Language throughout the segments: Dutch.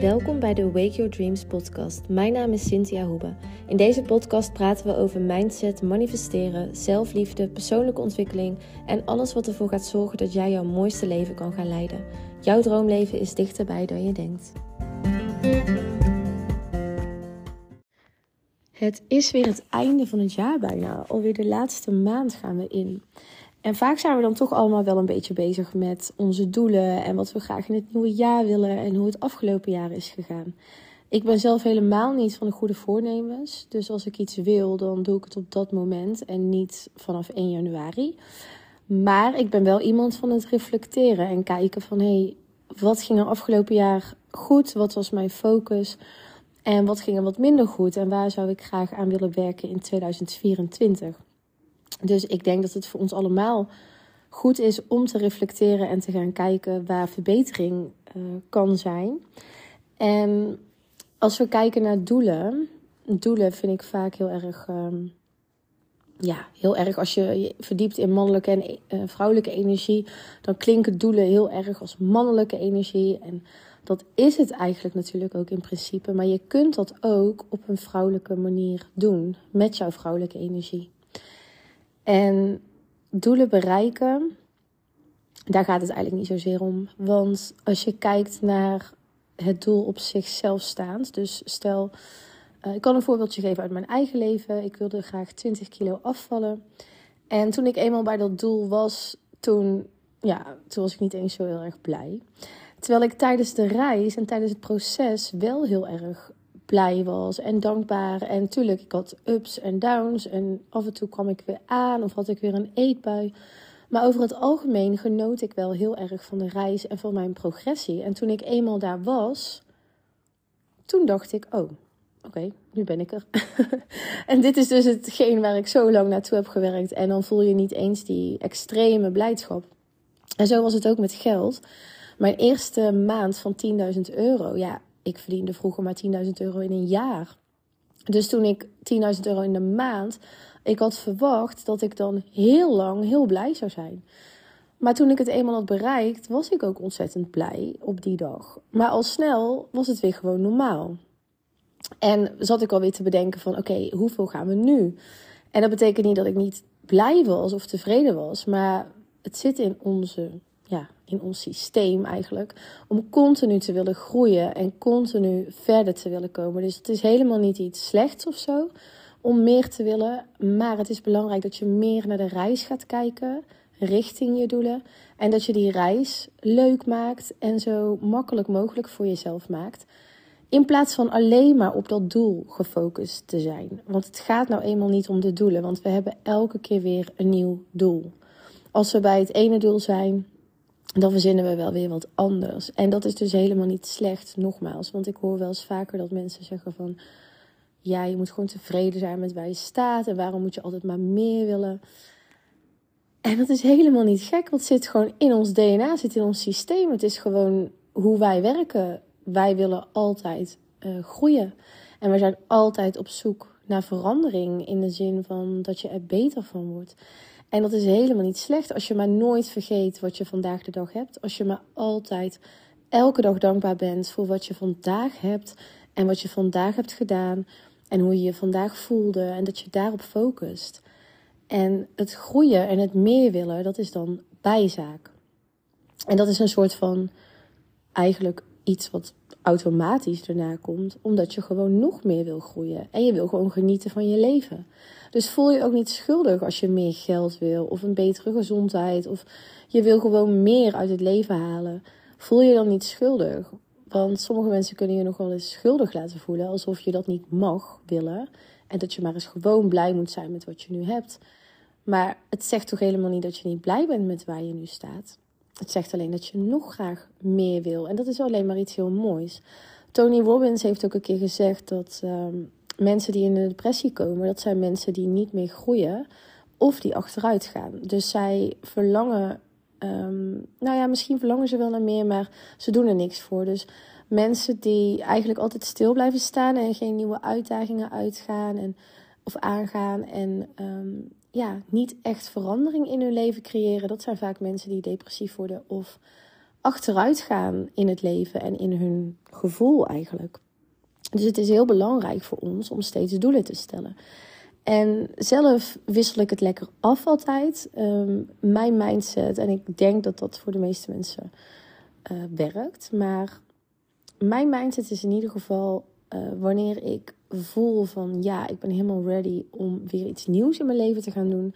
Welkom bij de Wake Your Dreams podcast. Mijn naam is Cynthia Hoebe. In deze podcast praten we over mindset, manifesteren, zelfliefde, persoonlijke ontwikkeling en alles wat ervoor gaat zorgen dat jij jouw mooiste leven kan gaan leiden. Jouw droomleven is dichterbij dan je denkt. Het is weer het einde van het jaar bijna. Alweer de laatste maand gaan we in. En vaak zijn we dan toch allemaal wel een beetje bezig met onze doelen en wat we graag in het nieuwe jaar willen en hoe het afgelopen jaar is gegaan. Ik ben zelf helemaal niet van de goede voornemens. Dus als ik iets wil, dan doe ik het op dat moment en niet vanaf 1 januari. Maar ik ben wel iemand van het reflecteren en kijken van hé, hey, wat ging er afgelopen jaar goed? Wat was mijn focus? En wat ging er wat minder goed? En waar zou ik graag aan willen werken in 2024? Dus ik denk dat het voor ons allemaal goed is om te reflecteren en te gaan kijken waar verbetering uh, kan zijn. En als we kijken naar doelen, doelen vind ik vaak heel erg, um, ja, heel erg als je je verdiept in mannelijke en uh, vrouwelijke energie, dan klinken doelen heel erg als mannelijke energie. En dat is het eigenlijk natuurlijk ook in principe, maar je kunt dat ook op een vrouwelijke manier doen met jouw vrouwelijke energie. En doelen bereiken, daar gaat het eigenlijk niet zozeer om. Want als je kijkt naar het doel op zichzelf staand, dus stel, uh, ik kan een voorbeeldje geven uit mijn eigen leven. Ik wilde graag 20 kilo afvallen. En toen ik eenmaal bij dat doel was, toen, ja, toen was ik niet eens zo heel erg blij. Terwijl ik tijdens de reis en tijdens het proces wel heel erg blij was en dankbaar. En natuurlijk, ik had ups en downs. En af en toe kwam ik weer aan of had ik weer een eetbui. Maar over het algemeen genoot ik wel heel erg van de reis en van mijn progressie. En toen ik eenmaal daar was, toen dacht ik: oh, oké, nu ben ik er. en dit is dus hetgeen waar ik zo lang naartoe heb gewerkt. En dan voel je niet eens die extreme blijdschap. En zo was het ook met geld. Mijn eerste maand van 10.000 euro, ja, ik verdiende vroeger maar 10.000 euro in een jaar. Dus toen ik 10.000 euro in de maand, ik had verwacht dat ik dan heel lang heel blij zou zijn. Maar toen ik het eenmaal had bereikt, was ik ook ontzettend blij op die dag. Maar al snel was het weer gewoon normaal. En zat ik alweer te bedenken van oké, hoeveel gaan we nu? En dat betekent niet dat ik niet blij was of tevreden was, maar het zit in onze in ons systeem eigenlijk. Om continu te willen groeien en continu verder te willen komen. Dus het is helemaal niet iets slechts of zo om meer te willen. Maar het is belangrijk dat je meer naar de reis gaat kijken richting je doelen. En dat je die reis leuk maakt en zo makkelijk mogelijk voor jezelf maakt. In plaats van alleen maar op dat doel gefocust te zijn. Want het gaat nou eenmaal niet om de doelen. Want we hebben elke keer weer een nieuw doel. Als we bij het ene doel zijn, dan verzinnen we wel weer wat anders. En dat is dus helemaal niet slecht, nogmaals. Want ik hoor wel eens vaker dat mensen zeggen van... Ja, je moet gewoon tevreden zijn met waar je staat. En waarom moet je altijd maar meer willen? En dat is helemaal niet gek. Want zit gewoon in ons DNA, zit in ons systeem. Het is gewoon hoe wij werken. Wij willen altijd uh, groeien. En we zijn altijd op zoek naar verandering. In de zin van dat je er beter van wordt. En dat is helemaal niet slecht als je maar nooit vergeet wat je vandaag de dag hebt. Als je maar altijd elke dag dankbaar bent voor wat je vandaag hebt en wat je vandaag hebt gedaan en hoe je je vandaag voelde en dat je daarop focust. En het groeien en het meer willen, dat is dan bijzaak. En dat is een soort van eigenlijk iets wat automatisch daarna komt, omdat je gewoon nog meer wil groeien en je wil gewoon genieten van je leven. Dus voel je ook niet schuldig als je meer geld wil of een betere gezondheid of je wil gewoon meer uit het leven halen. Voel je dan niet schuldig? Want sommige mensen kunnen je nog wel eens schuldig laten voelen, alsof je dat niet mag willen en dat je maar eens gewoon blij moet zijn met wat je nu hebt. Maar het zegt toch helemaal niet dat je niet blij bent met waar je nu staat. Het zegt alleen dat je nog graag meer wil. En dat is alleen maar iets heel moois. Tony Robbins heeft ook een keer gezegd dat ehm, mensen die in een depressie komen, dat zijn mensen die niet meer groeien of die achteruit gaan. Dus zij verlangen, um, nou ja, misschien verlangen ze wel naar meer, maar ze doen er niks voor. Dus mensen die eigenlijk altijd stil blijven staan en geen nieuwe uitdagingen uitgaan en, of aangaan en um, ja, niet echt verandering in hun leven creëren, dat zijn vaak mensen die depressief worden of achteruit gaan in het leven en in hun gevoel eigenlijk. Dus het is heel belangrijk voor ons om steeds doelen te stellen. En zelf wissel ik het lekker af altijd. Ehm, mijn mindset, en ik denk dat dat voor de meeste mensen uh, werkt. Maar mijn mindset is in ieder geval uh, wanneer ik voel van ja, ik ben helemaal ready om weer iets nieuws in mijn leven te gaan doen.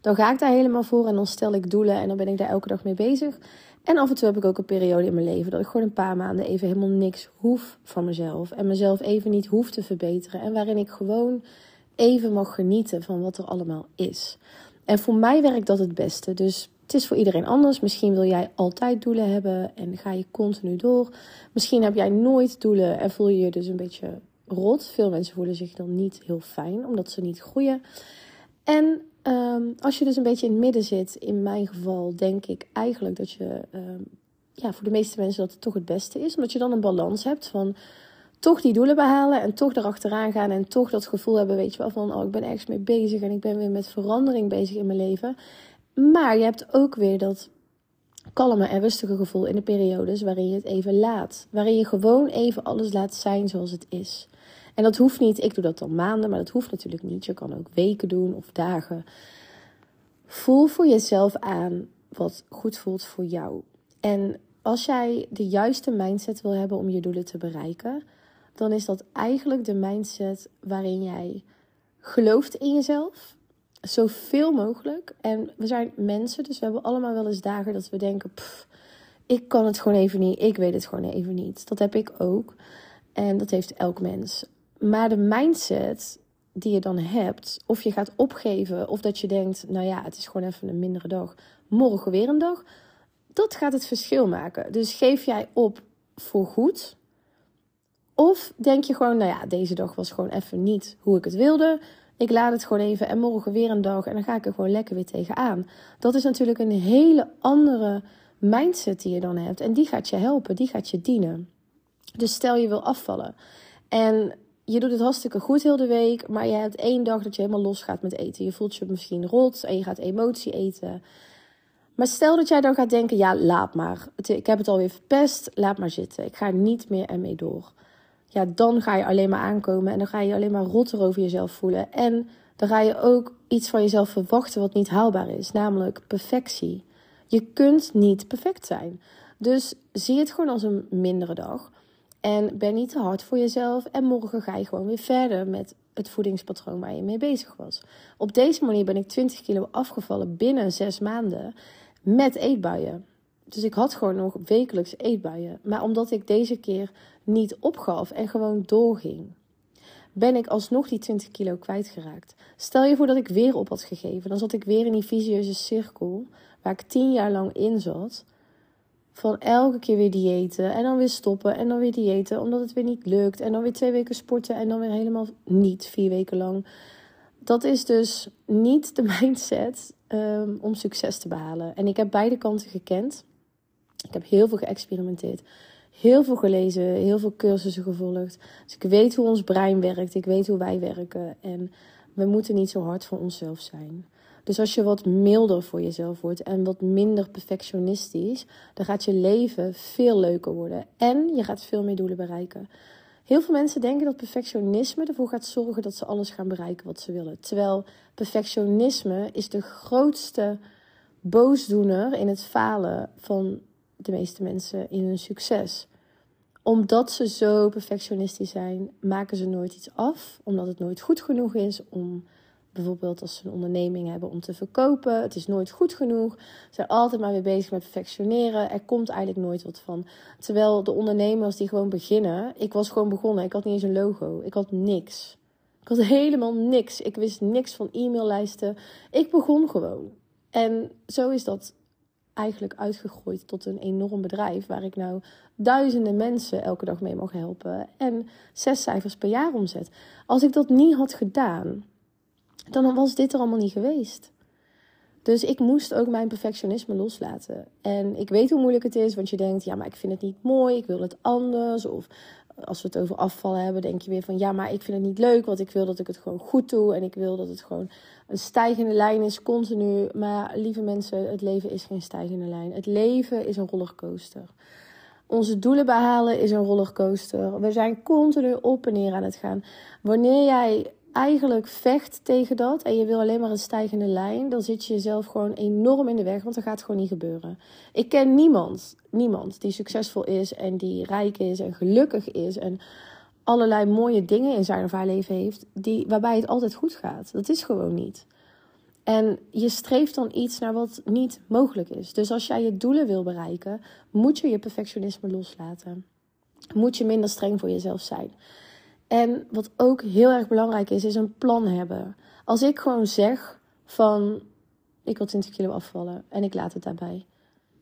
Dan ga ik daar helemaal voor en dan stel ik doelen en dan ben ik daar elke dag mee bezig. En af en toe heb ik ook een periode in mijn leven dat ik gewoon een paar maanden even helemaal niks hoef van mezelf. En mezelf even niet hoef te verbeteren. En waarin ik gewoon even mag genieten van wat er allemaal is. En voor mij werkt dat het beste. Dus het is voor iedereen anders. Misschien wil jij altijd doelen hebben en ga je continu door. Misschien heb jij nooit doelen en voel je je dus een beetje rot. Veel mensen voelen zich dan niet heel fijn omdat ze niet groeien. En ehm, als je dus een beetje in het midden zit, in mijn geval, denk ik eigenlijk dat je ehm, ja, voor de meeste mensen dat het toch het beste is. Omdat je dan een balans hebt van toch die doelen behalen en toch erachteraan gaan en toch dat gevoel hebben, weet je wel, van oh, ik ben ergens mee bezig en ik ben weer met verandering bezig in mijn leven. Maar je hebt ook weer dat kalme en rustige gevoel in de periodes waarin je het even laat. Waarin je gewoon even alles laat zijn zoals het is. En dat hoeft niet, ik doe dat al maanden, maar dat hoeft natuurlijk niet. Je kan ook weken doen of dagen. Voel voor jezelf aan wat goed voelt voor jou. En als jij de juiste mindset wil hebben om je doelen te bereiken, dan is dat eigenlijk de mindset waarin jij gelooft in jezelf. Zoveel mogelijk. En we zijn mensen, dus we hebben allemaal wel eens dagen dat we denken: pff, ik kan het gewoon even niet, ik weet het gewoon even niet. Dat heb ik ook. En dat heeft elk mens. Maar de mindset die je dan hebt, of je gaat opgeven, of dat je denkt: nou ja, het is gewoon even een mindere dag, morgen weer een dag, dat gaat het verschil maken. Dus geef jij op voor goed of denk je gewoon, nou ja, deze dag was gewoon even niet hoe ik het wilde. Ik laat het gewoon even en morgen weer een dag en dan ga ik er gewoon lekker weer tegenaan. Dat is natuurlijk een hele andere mindset die je dan hebt. En die gaat je helpen, die gaat je dienen. Dus stel je wil afvallen en je doet het hartstikke goed heel de week, maar je hebt één dag dat je helemaal los gaat met eten. Je voelt je misschien rot en je gaat emotie eten. Maar stel dat jij dan gaat denken, ja, laat maar. Ik heb het alweer verpest, laat maar zitten. Ik ga niet meer ermee door ja, dan ga je alleen maar aankomen en dan ga je alleen maar rotter over jezelf voelen. En dan ga je ook iets van jezelf verwachten wat niet haalbaar is, namelijk perfectie. Je kunt niet perfect zijn. Dus zie het gewoon als een mindere dag. En ben niet te hard voor jezelf. En morgen ga je gewoon weer verder met het voedingspatroon waar je mee bezig was. Op deze manier ben ik 20 kilo afgevallen binnen zes maanden met eetbuien. Dus ik had gewoon nog wekelijks eetbuien. Maar omdat ik deze keer niet opgaf en gewoon doorging, ben ik alsnog die 20 kilo kwijtgeraakt. Stel je voor dat ik weer op had gegeven. Dan zat ik weer in die visieuze cirkel waar ik tien jaar lang in zat. Van elke keer weer diëten en dan weer stoppen en dan weer diëten omdat het weer niet lukt. En dan weer twee weken sporten en dan weer helemaal niet vier weken lang. Dat is dus niet de mindset um, om succes te behalen. En ik heb beide kanten gekend. Ik heb heel veel geëxperimenteerd. Heel veel gelezen, heel veel cursussen gevolgd. Dus ik weet hoe ons brein werkt. Ik weet hoe wij werken. En we moeten niet zo hard voor onszelf zijn. Dus als je wat milder voor jezelf wordt en wat minder perfectionistisch, dan gaat je leven veel leuker worden. En je gaat veel meer doelen bereiken. Heel veel mensen denken dat perfectionisme ervoor gaat zorgen dat ze alles gaan bereiken wat ze willen. Terwijl perfectionisme is de grootste boosdoener in het falen van de meeste mensen in hun succes. Omdat ze zo perfectionistisch zijn, maken ze nooit iets af. Omdat het nooit goed genoeg is om bijvoorbeeld als ze een onderneming hebben om te verkopen. Het is nooit goed genoeg. Ze zijn altijd maar weer bezig met perfectioneren. Er komt eigenlijk nooit wat van. Terwijl de ondernemers die gewoon beginnen. Ik was gewoon begonnen. Ik had niet eens een logo. Ik had niks. Ik had helemaal niks. Ik wist niks van e-maillijsten. Ik begon gewoon. En zo is dat eigenlijk uitgegroeid tot een enorm bedrijf waar ik nou duizenden mensen elke dag mee mag helpen en zes cijfers per jaar omzet. Als ik dat niet had gedaan, dan was dit er allemaal niet geweest. Dus ik moest ook mijn perfectionisme loslaten. En ik weet hoe moeilijk het is, want je denkt, ja, maar ik vind het niet mooi, ik wil het anders. Of als we het over afvallen hebben, denk je weer van, ja, maar ik vind het niet leuk, want ik wil dat ik het gewoon goed doe. En ik wil dat het gewoon een stijgende lijn is, continu. Maar lieve mensen, het leven is geen stijgende lijn. Het leven is een rollercoaster. Onze doelen behalen is een rollercoaster. We zijn continu op en neer aan het gaan. Wanneer jij eigenlijk vecht tegen dat en je wil alleen maar een stijgende lijn, dan zit je jezelf gewoon enorm in de weg, want dat gaat gewoon niet gebeuren. Ik ken niemand, niemand die succesvol is en die rijk is en gelukkig is en allerlei mooie dingen in zijn of haar leven heeft, die, waarbij het altijd goed gaat. Dat is gewoon niet. En je streeft dan iets naar wat niet mogelijk is. Dus als jij je doelen wil bereiken, moet je je perfectionisme loslaten. Moet je minder streng voor jezelf zijn. En wat ook heel erg belangrijk is, is een plan hebben. Als ik gewoon zeg van ik wil 20 kilo afvallen en ik laat het daarbij.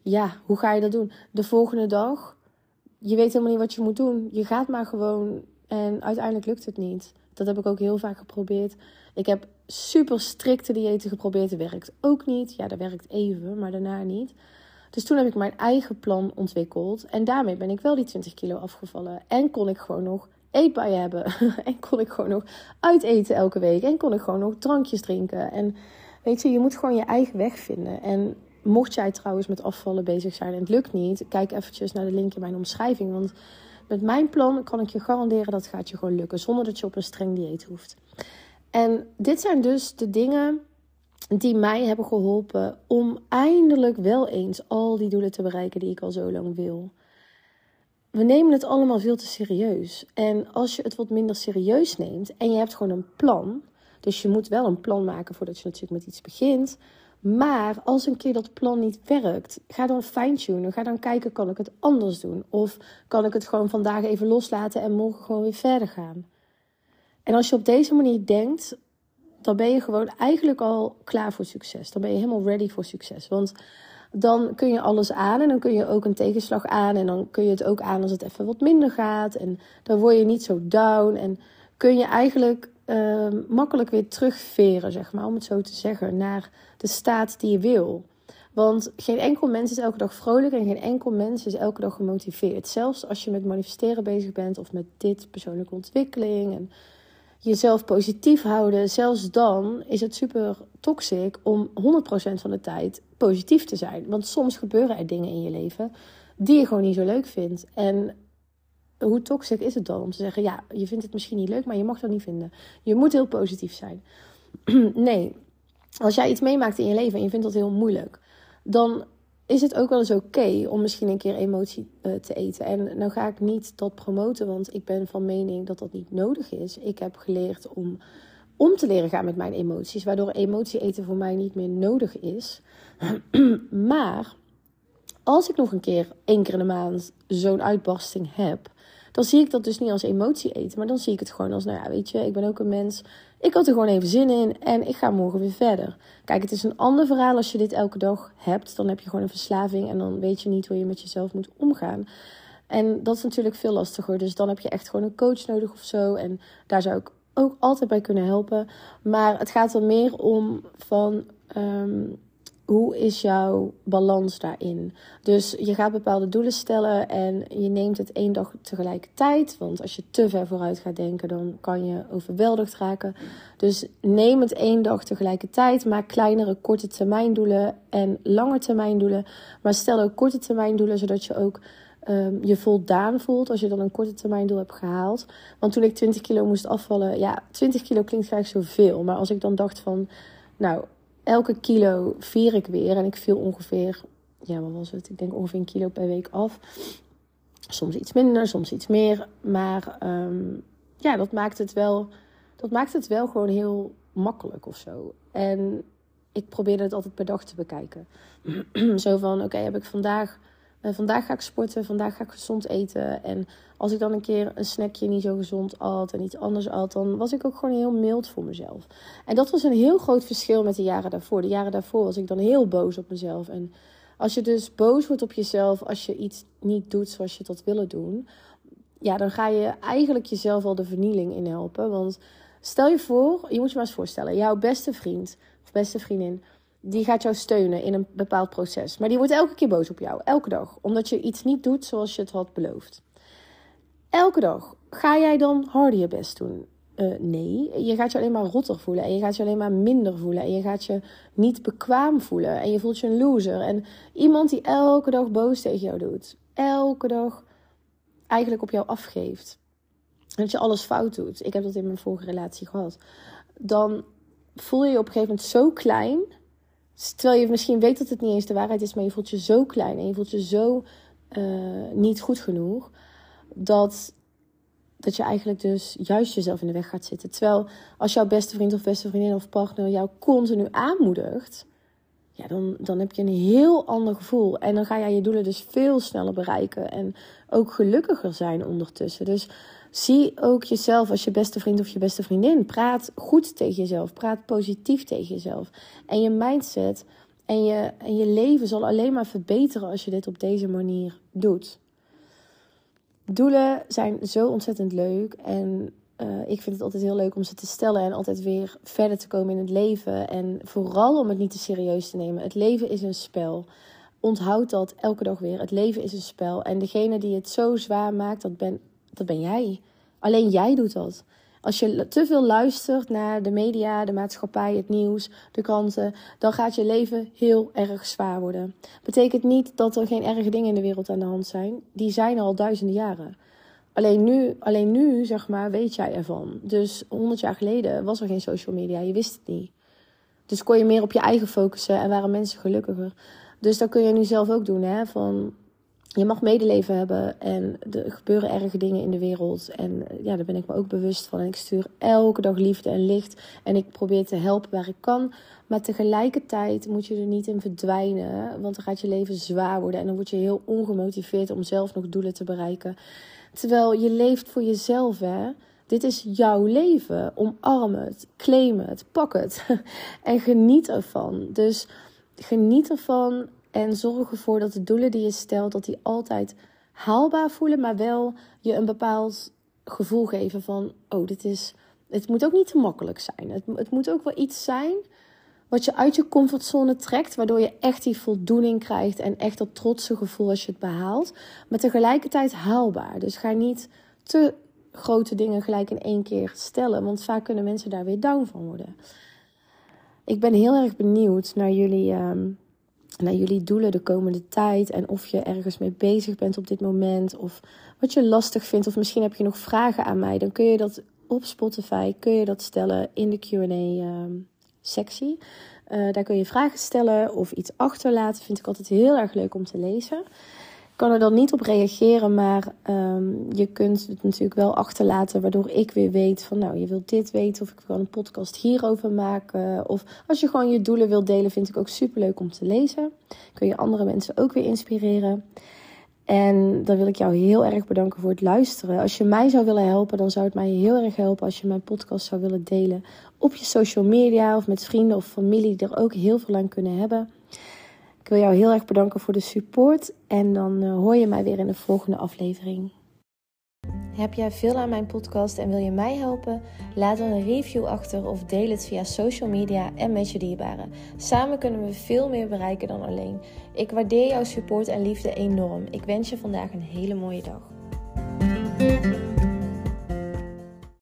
Ja, hoe ga je dat doen? De volgende dag, je weet helemaal niet wat je moet doen. Je gaat maar gewoon en uiteindelijk lukt het niet. Dat heb ik ook heel vaak geprobeerd. Ik heb super strikte diëten geprobeerd. Dat werkt ook niet. Ja, dat werkt even, maar daarna niet. Dus toen heb ik mijn eigen plan ontwikkeld. En daarmee ben ik wel die 20 kilo afgevallen. En kon ik gewoon nog eetbaar hebben. en kon ik gewoon nog uiteten elke week. En kon ik gewoon nog drankjes drinken. En weet je, je moet gewoon je eigen weg vinden. En mocht jij trouwens met afvallen bezig zijn en het lukt niet, kijk eventjes naar de link in mijn omschrijving. Want met mijn plan kan ik je garanderen dat gaat je gewoon lukken. Zonder dat je op een streng dieet hoeft. En dit zijn dus de dingen die mij hebben geholpen om eindelijk wel eens al die doelen te bereiken die ik al zo lang wil we nemen het allemaal veel te serieus. En als je het wat minder serieus neemt en je hebt gewoon een plan. Dus je moet wel een plan maken voordat je natuurlijk met iets begint. Maar als een keer dat plan niet werkt, ga dan fine-tunen. Ga dan kijken, kan ik het anders doen? Of kan ik het gewoon vandaag even loslaten en morgen gewoon weer verder gaan? En als je op deze manier denkt, dan ben je gewoon eigenlijk al klaar voor succes. Dan ben je helemaal ready voor succes. Want dan kun je alles aan en dan kun je ook een tegenslag aan en dan kun je het ook aan als het even wat minder gaat en dan word je niet zo down en kun je eigenlijk uh, makkelijk weer terugveren, zeg maar, om het zo te zeggen, naar de staat die je wil. Want geen enkel mens is elke dag vrolijk en geen enkel mens is elke dag gemotiveerd. Zelfs als je met manifesteren bezig bent of met dit, persoonlijke ontwikkeling en jezelf positief houden, zelfs dan is het super toxic om 100% van de tijd positief te zijn. Want soms gebeuren er dingen in je leven die je gewoon niet zo leuk vindt. En hoe toxic is het dan om te zeggen: ja, je vindt het misschien niet leuk, maar je mag dat niet vinden. Je moet heel positief zijn. nee, als jij iets meemaakt in je leven en je vindt dat heel moeilijk, dan is het ook wel eens oké om misschien een keer emotie uh, te eten. En nou ga ik niet dat promoten, want ik ben van mening dat dat niet nodig is. Ik heb geleerd om om te leren gaan met mijn emoties, waardoor emotie eten voor mij niet meer nodig is. maar als ik nog een keer, één keer in de maand, zo'n uitbarsting heb, dan zie ik dat dus niet als emotie eten, maar dan zie ik het gewoon als, nou ja, weet je, ik ben ook een mens. Ik had er gewoon even zin in en ik ga morgen weer verder. Kijk, het is een ander verhaal als je dit elke dag hebt. Dan heb je gewoon een verslaving en dan weet je niet hoe je met jezelf moet omgaan. En dat is natuurlijk veel lastiger. Dus dan heb je echt gewoon een coach nodig of zo. En daar zou ik ook altijd bij kunnen helpen. Maar het gaat er meer om van ehm, hoe is jouw balans daarin? Dus je gaat bepaalde doelen stellen en je neemt het één dag tegelijkertijd. Want als je te ver vooruit gaat denken, dan kan je overweldigd raken. Dus neem het één dag tegelijkertijd. Maak kleinere korte termijn doelen en lange termijn doelen. Maar stel ook korte termijn doelen, zodat je ook um, je voldaan voelt als je dan een korte termijn doel hebt gehaald. Want toen ik 20 kilo moest afvallen, ja, 20 kilo klinkt graag zoveel. Maar als ik dan dacht van, nou, elke kilo vier ik weer en ik viel ongeveer, ja, wat was het? Ik denk ongeveer een kilo per week af. Soms iets minder, soms iets meer. Maar um, ja, dat maakt het wel, dat maakt het wel gewoon heel makkelijk of zo. En ik probeerde het altijd per dag te bekijken. zo van, oké, heb ik vandaag uh, vandaag ga ik sporten, vandaag ga ik gezond eten. En als ik dan een keer een snackje niet zo gezond at en iets anders at, dan was ik ook gewoon heel mild voor mezelf. En dat was een heel groot verschil met de jaren daarvoor. De jaren daarvoor was ik dan heel boos op mezelf. En als je dus boos wordt op jezelf als je iets niet doet zoals je dat willen doen, ja, dan ga je eigenlijk jezelf al de vernieling in helpen. Want stel je voor, je moet je maar eens voorstellen, jouw beste vriend of beste vriendin die gaat jou steunen in een bepaald proces. Maar die wordt elke keer boos op jou, elke dag, omdat je iets niet doet zoals je het had beloofd. Elke dag. Ga jij dan harder je best doen? Uh, nee, je gaat je alleen maar rotter voelen en je gaat je alleen maar minder voelen en je gaat je niet bekwaam voelen en je voelt je een loser. En iemand die elke dag boos tegen jou doet, elke dag eigenlijk op jou afgeeft, dat je alles fout doet. Ik heb dat in mijn vorige relatie gehad. Dan voel je je op een gegeven moment zo klein, terwijl je misschien weet dat het niet eens de waarheid is, maar je voelt je zo klein en je voelt je zo uh, niet goed genoeg dat dat je eigenlijk dus juist jezelf in de weg gaat zitten. Terwijl als jouw beste vriend of beste vriendin of partner jou continu aanmoedigt, ja, dan, dan heb je een heel ander gevoel. En dan ga jij je doelen dus veel sneller bereiken en ook gelukkiger zijn ondertussen. Dus zie ook jezelf als je beste vriend of je beste vriendin. Praat goed tegen jezelf, praat positief tegen jezelf. En je mindset en je, en je leven zal alleen maar verbeteren als je dit op deze manier doet doelen zijn zo ontzettend leuk. En uh, ik vind het altijd heel leuk om ze te stellen en altijd weer verder te komen in het leven. En vooral om het niet te serieus te nemen. Het leven is een spel. Onthoud dat elke dag weer. Het leven is een spel. En degene die het zo zwaar maakt, dat ben, dat ben jij. Alleen jij doet dat. Als je te veel luistert naar de media, de maatschappij, het nieuws, de kranten, dan gaat je leven heel erg zwaar worden. Betekent niet dat er geen erge dingen in de wereld aan de hand zijn. Die zijn er al duizenden jaren. Alleen nu, alleen nu, zeg maar, weet jij ervan. Dus 100 jaar geleden was er geen social media, je wist het niet. Dus kon je meer op je eigen focussen en waren mensen gelukkiger. Dus dat kun je nu zelf ook doen, hè? Van je mag medeleven hebben en er gebeuren erge dingen in de wereld. En ja, daar ben ik me ook bewust van. En ik stuur elke dag liefde en licht. En ik probeer te helpen waar ik kan. Maar tegelijkertijd moet je er niet in verdwijnen. Want dan gaat je leven zwaar worden. En dan word je heel ongemotiveerd om zelf nog doelen te bereiken. Terwijl je leeft voor jezelf, hè. Dit is jouw leven. Omarm het, claim het, pak het. en geniet ervan. Dus geniet ervan en zorg ervoor dat de doelen die je stelt, dat die altijd haalbaar voelen, maar wel je een bepaald gevoel geven van, oh, dit is, het moet ook niet te makkelijk zijn. Het, het moet ook wel iets zijn wat je uit je comfortzone trekt, waardoor je echt die voldoening krijgt en echt dat trotse gevoel als je het behaalt, maar tegelijkertijd haalbaar. Dus ga niet te grote dingen gelijk in één keer stellen, want vaak kunnen mensen daar weer down van worden. Ik ben heel erg benieuwd naar jullie. Ehm, naar jullie doelen de komende tijd. En of je ergens mee bezig bent op dit moment. Of wat je lastig vindt. Of misschien heb je nog vragen aan mij. Dan kun je dat op Spotify kun je dat stellen in de QA ehm. Uh, daar kun je vragen stellen of iets achterlaten. Vind ik altijd heel erg leuk om te lezen kan er dan niet op reageren, maar um, je kunt het natuurlijk wel achterlaten, waardoor ik weer weet van nou, je wilt dit weten of ik wil een podcast hierover maken. Of als je gewoon je doelen wilt delen, vind ik ook super leuk om te lezen. Kun je andere mensen ook weer inspireren. En dan wil ik jou heel erg bedanken voor het luisteren. Als je mij zou willen helpen, dan zou het mij heel erg helpen als je mijn podcast zou willen delen op je social media of met vrienden of familie die er ook heel veel aan kunnen hebben. Ik wil jou heel erg bedanken voor de support en dan uh, hoor je mij weer in de volgende aflevering. Heb jij veel aan mijn podcast en wil je mij helpen? Laat dan een review achter of deel het via social media en met je dierbaren. Samen kunnen we veel meer bereiken dan alleen. Ik waardeer jouw support en liefde enorm. Ik wens je vandaag een hele mooie dag.